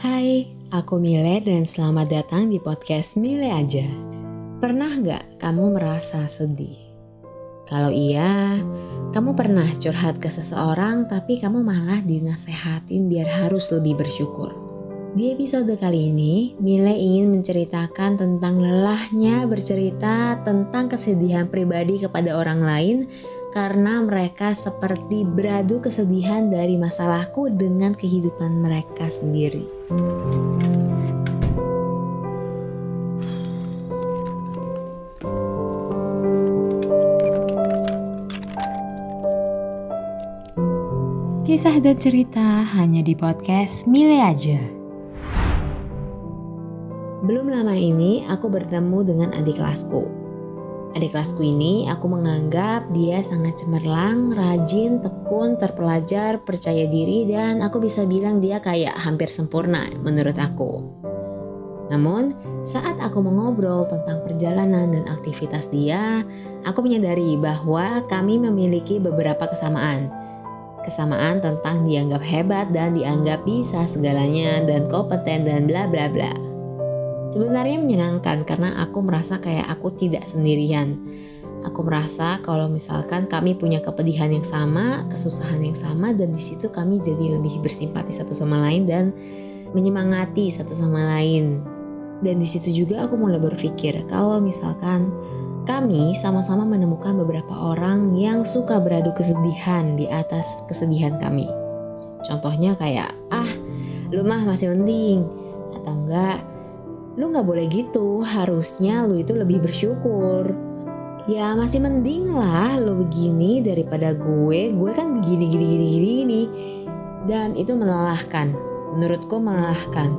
Hai, aku Mile dan selamat datang di podcast Mile Aja. Pernah nggak kamu merasa sedih? Kalau iya, kamu pernah curhat ke seseorang tapi kamu malah dinasehatin biar harus lebih bersyukur. Di episode kali ini, Mile ingin menceritakan tentang lelahnya bercerita tentang kesedihan pribadi kepada orang lain karena mereka seperti beradu kesedihan dari masalahku dengan kehidupan mereka sendiri. Kisah dan cerita hanya di podcast Mile aja. Belum lama ini aku bertemu dengan adik kelasku Adik kelasku ini aku menganggap dia sangat cemerlang, rajin, tekun, terpelajar, percaya diri dan aku bisa bilang dia kayak hampir sempurna menurut aku. Namun, saat aku mengobrol tentang perjalanan dan aktivitas dia, aku menyadari bahwa kami memiliki beberapa kesamaan. Kesamaan tentang dianggap hebat dan dianggap bisa segalanya dan kompeten dan bla bla bla. Sebenarnya menyenangkan karena aku merasa kayak aku tidak sendirian. Aku merasa kalau misalkan kami punya kepedihan yang sama, kesusahan yang sama, dan di situ kami jadi lebih bersimpati satu sama lain dan menyemangati satu sama lain. Dan di situ juga aku mulai berpikir kalau misalkan kami sama-sama menemukan beberapa orang yang suka beradu kesedihan di atas kesedihan kami. Contohnya kayak, ah, lu mah masih mending, atau enggak, lu nggak boleh gitu. Harusnya lu itu lebih bersyukur. Ya masih mending lah lu begini daripada gue. Gue kan begini gini gini gini gini. Dan itu melelahkan. Menurutku melelahkan.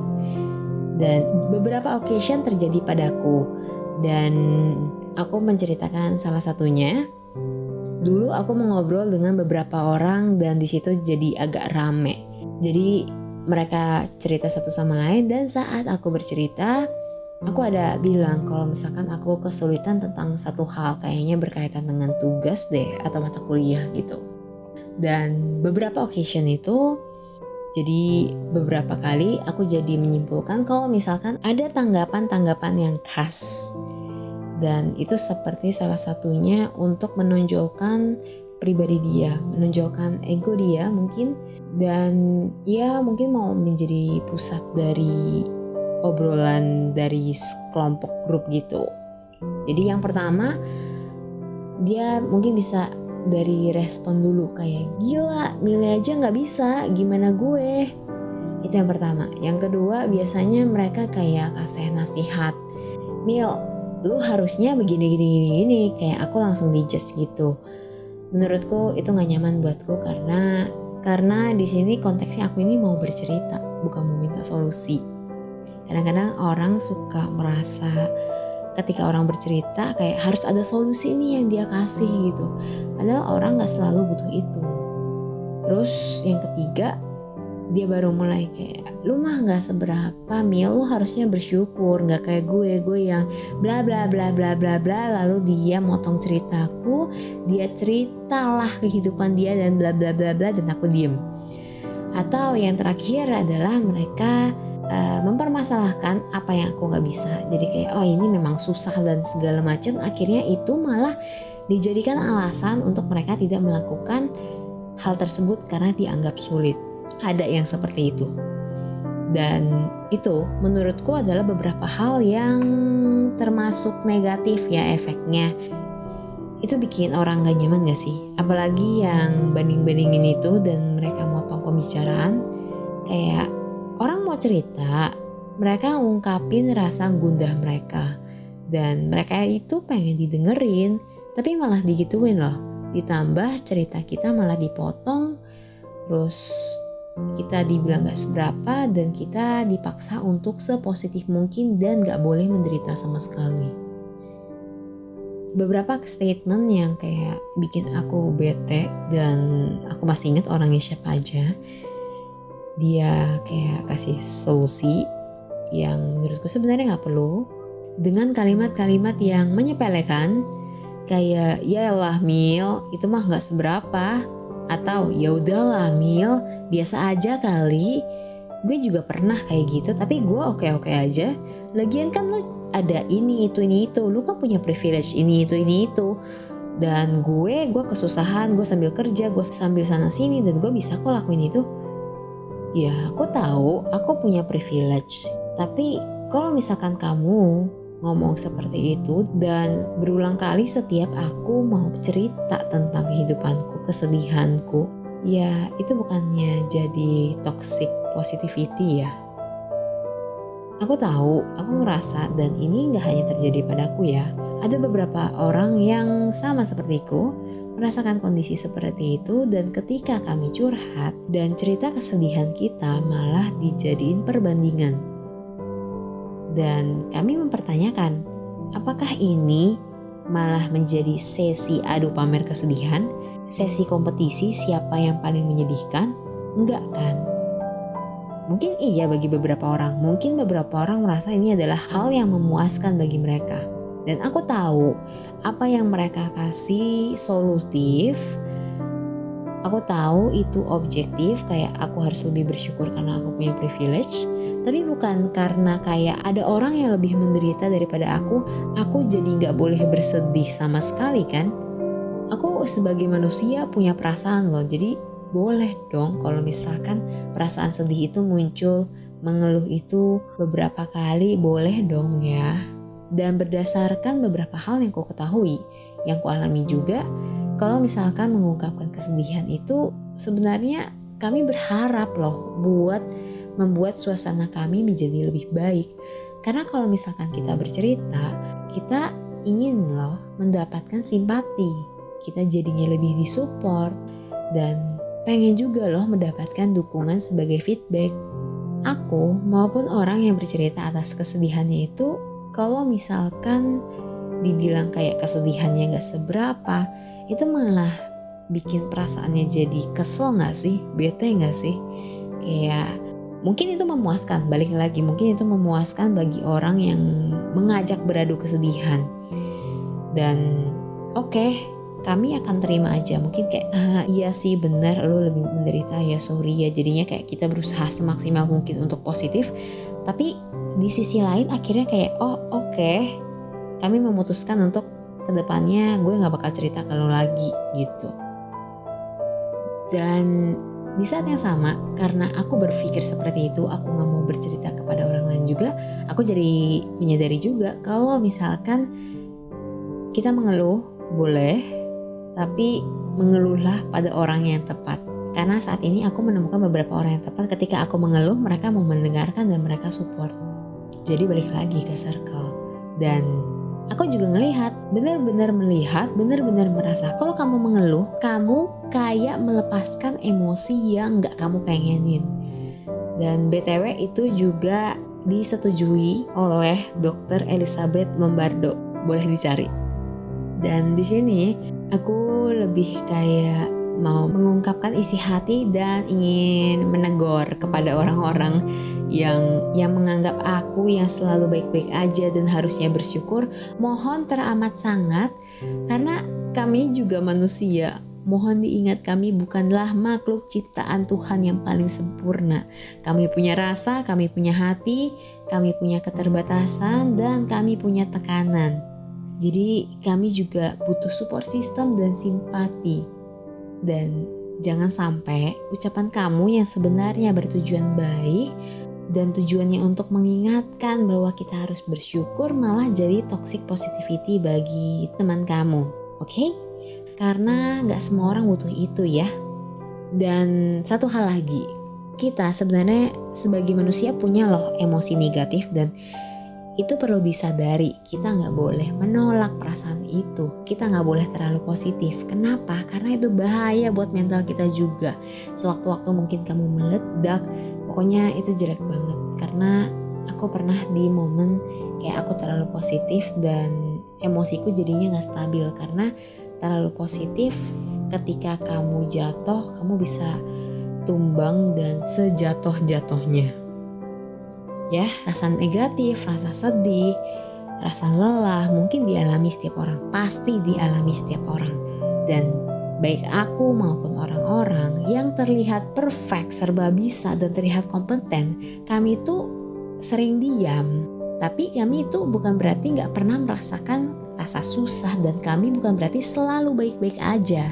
Dan beberapa occasion terjadi padaku. Dan aku menceritakan salah satunya. Dulu aku mengobrol dengan beberapa orang dan di situ jadi agak rame. Jadi mereka cerita satu sama lain dan saat aku bercerita aku ada bilang kalau misalkan aku kesulitan tentang satu hal kayaknya berkaitan dengan tugas deh atau mata kuliah gitu. Dan beberapa occasion itu jadi beberapa kali aku jadi menyimpulkan kalau misalkan ada tanggapan-tanggapan yang khas. Dan itu seperti salah satunya untuk menonjolkan pribadi dia, menonjolkan ego dia mungkin dan ya mungkin mau menjadi pusat dari obrolan dari kelompok grup gitu. Jadi yang pertama dia mungkin bisa dari respon dulu kayak gila milih aja nggak bisa gimana gue? Itu yang pertama. Yang kedua biasanya mereka kayak kasih nasihat mil lu harusnya begini gini gini gini. Kayak aku langsung dijudge gitu. Menurutku itu nggak nyaman buatku karena karena di sini konteksnya aku ini mau bercerita, bukan mau minta solusi. Kadang-kadang orang suka merasa ketika orang bercerita kayak harus ada solusi nih yang dia kasih gitu. Padahal orang nggak selalu butuh itu. Terus yang ketiga, dia baru mulai kayak lu mah nggak seberapa mil. Lu harusnya bersyukur. Nggak kayak gue. Gue yang bla bla bla bla bla bla. Lalu dia motong ceritaku. Dia ceritalah kehidupan dia dan bla bla bla bla dan aku diem. Atau yang terakhir adalah mereka uh, mempermasalahkan apa yang aku nggak bisa. Jadi kayak oh ini memang susah dan segala macam. Akhirnya itu malah dijadikan alasan untuk mereka tidak melakukan hal tersebut karena dianggap sulit ada yang seperti itu. Dan itu menurutku adalah beberapa hal yang termasuk negatif ya efeknya. Itu bikin orang gak nyaman gak sih? Apalagi yang banding-bandingin itu dan mereka motong pembicaraan. Kayak orang mau cerita, mereka ngungkapin rasa gundah mereka. Dan mereka itu pengen didengerin, tapi malah digituin loh. Ditambah cerita kita malah dipotong, terus kita dibilang gak seberapa dan kita dipaksa untuk sepositif mungkin dan gak boleh menderita sama sekali. Beberapa statement yang kayak bikin aku bete dan aku masih inget orangnya siapa aja. Dia kayak kasih solusi yang menurutku sebenarnya gak perlu dengan kalimat-kalimat yang menyepelekan kayak ya lah mil itu mah gak seberapa atau ya udahlah Mil biasa aja kali. Gue juga pernah kayak gitu tapi gue oke oke aja. Lagian kan lo ada ini itu ini itu. Lu kan punya privilege ini itu ini itu. Dan gue gue kesusahan gue sambil kerja gue sambil sana sini dan gue bisa kok lakuin itu. Ya aku tahu aku punya privilege. Tapi kalau misalkan kamu ngomong seperti itu dan berulang kali setiap aku mau cerita tentang kehidupanku, kesedihanku, ya itu bukannya jadi toxic positivity ya. Aku tahu, aku ngerasa dan ini nggak hanya terjadi padaku ya. Ada beberapa orang yang sama sepertiku merasakan kondisi seperti itu dan ketika kami curhat dan cerita kesedihan kita malah dijadiin perbandingan. Dan kami mempertanyakan, apakah ini malah menjadi sesi adu pamer kesedihan, sesi kompetisi siapa yang paling menyedihkan? Enggak kan? Mungkin iya bagi beberapa orang, mungkin beberapa orang merasa ini adalah hal yang memuaskan bagi mereka. Dan aku tahu apa yang mereka kasih solutif. Aku tahu itu objektif, kayak aku harus lebih bersyukur karena aku punya privilege. Tapi bukan karena kayak ada orang yang lebih menderita daripada aku, aku jadi nggak boleh bersedih sama sekali kan. Aku sebagai manusia punya perasaan loh, jadi boleh dong kalau misalkan perasaan sedih itu muncul, mengeluh itu beberapa kali boleh dong ya. Dan berdasarkan beberapa hal yang kau ketahui, yang ku alami juga, kalau misalkan mengungkapkan kesedihan itu sebenarnya kami berharap loh buat membuat suasana kami menjadi lebih baik. Karena kalau misalkan kita bercerita, kita ingin loh mendapatkan simpati. Kita jadinya lebih disupport dan pengen juga loh mendapatkan dukungan sebagai feedback. Aku maupun orang yang bercerita atas kesedihannya itu, kalau misalkan dibilang kayak kesedihannya gak seberapa, itu malah bikin perasaannya jadi kesel gak sih? Bete gak sih? Kayak mungkin itu memuaskan, balik lagi mungkin itu memuaskan bagi orang yang mengajak beradu kesedihan. Dan oke, okay, kami akan terima aja. Mungkin kayak ah, iya sih benar lo lebih menderita. Ya sorry ya jadinya kayak kita berusaha semaksimal mungkin untuk positif. Tapi di sisi lain akhirnya kayak oh oke okay, kami memutuskan untuk ke depannya gue nggak bakal cerita ke lo lagi gitu. Dan di saat yang sama karena aku berpikir seperti itu aku nggak mau bercerita kepada orang lain juga aku jadi menyadari juga kalau misalkan kita mengeluh boleh tapi mengeluhlah pada orang yang tepat. Karena saat ini aku menemukan beberapa orang yang tepat ketika aku mengeluh mereka mau mendengarkan dan mereka support. Jadi balik lagi ke circle. Dan aku juga ngelihat, benar-benar melihat, benar-benar merasa kalau kamu mengeluh, kamu kayak melepaskan emosi yang gak kamu pengenin. Dan BTW itu juga disetujui oleh Dr. Elizabeth Lombardo. Boleh dicari. Dan di sini aku lebih kayak mau mengungkapkan isi hati dan ingin menegur kepada orang-orang yang yang menganggap aku yang selalu baik-baik aja dan harusnya bersyukur mohon teramat sangat. Karena kami juga manusia mohon diingat kami bukanlah makhluk ciptaan Tuhan yang paling sempurna. Kami punya rasa kami punya hati kami punya keterbatasan dan kami punya tekanan. Jadi kami juga butuh support system dan simpati. Dan jangan sampai ucapan kamu yang sebenarnya bertujuan baik dan tujuannya untuk mengingatkan bahwa kita harus bersyukur malah jadi toxic positivity bagi teman kamu. Oke? Okay? Karena nggak semua orang butuh itu ya. Dan satu hal lagi, kita sebenarnya sebagai manusia punya loh emosi negatif dan itu perlu disadari kita nggak boleh menolak perasaan itu kita nggak boleh terlalu positif kenapa karena itu bahaya buat mental kita juga sewaktu-waktu mungkin kamu meledak pokoknya itu jelek banget. Karena aku pernah di momen kayak aku terlalu positif dan emosiku jadinya nggak stabil. Karena terlalu positif ketika kamu jatuh kamu bisa tumbang dan sejatuh-jatuhnya. Ya rasa negatif rasa sedih rasa lelah mungkin dialami setiap orang. Pasti dialami setiap orang. Dan baik aku maupun orang-orang yang terlihat perfect, serba bisa dan terlihat kompeten, kami itu sering diam. Tapi kami itu bukan berarti nggak pernah merasakan rasa susah dan kami bukan berarti selalu baik-baik aja.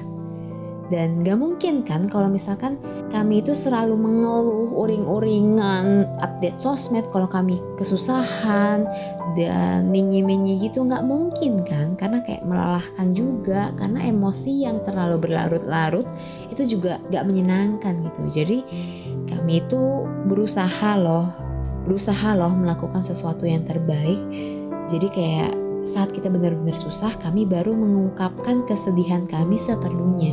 Dan gak mungkin kan kalau misalkan kami itu selalu mengeluh uring-uringan update sosmed kalau kami kesusahan dan menye-menye gitu nggak mungkin kan. Karena kayak melelahkan juga karena emosi yang terlalu berlarut-larut itu juga gak menyenangkan gitu. Jadi kami itu berusaha loh berusaha loh melakukan sesuatu yang terbaik. Jadi kayak saat kita benar-benar susah, kami baru mengungkapkan kesedihan kami seperlunya.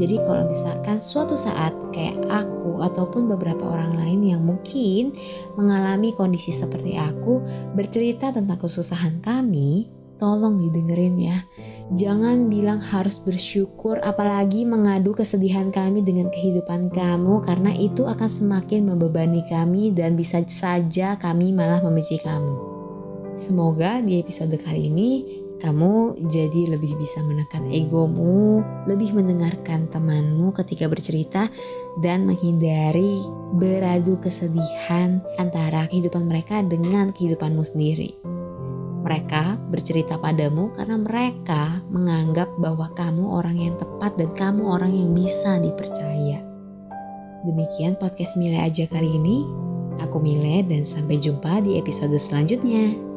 Jadi kalau misalkan suatu saat kayak aku ataupun beberapa orang lain yang mungkin mengalami kondisi seperti aku bercerita tentang kesusahan kami, tolong didengerin ya. Jangan bilang harus bersyukur apalagi mengadu kesedihan kami dengan kehidupan kamu karena itu akan semakin membebani kami dan bisa saja kami malah membenci kamu. Semoga di episode kali ini kamu jadi lebih bisa menekan egomu, lebih mendengarkan temanmu ketika bercerita, dan menghindari beradu kesedihan antara kehidupan mereka dengan kehidupanmu sendiri. Mereka bercerita padamu karena mereka menganggap bahwa kamu orang yang tepat dan kamu orang yang bisa dipercaya. Demikian podcast Mile aja kali ini. Aku Mile dan sampai jumpa di episode selanjutnya.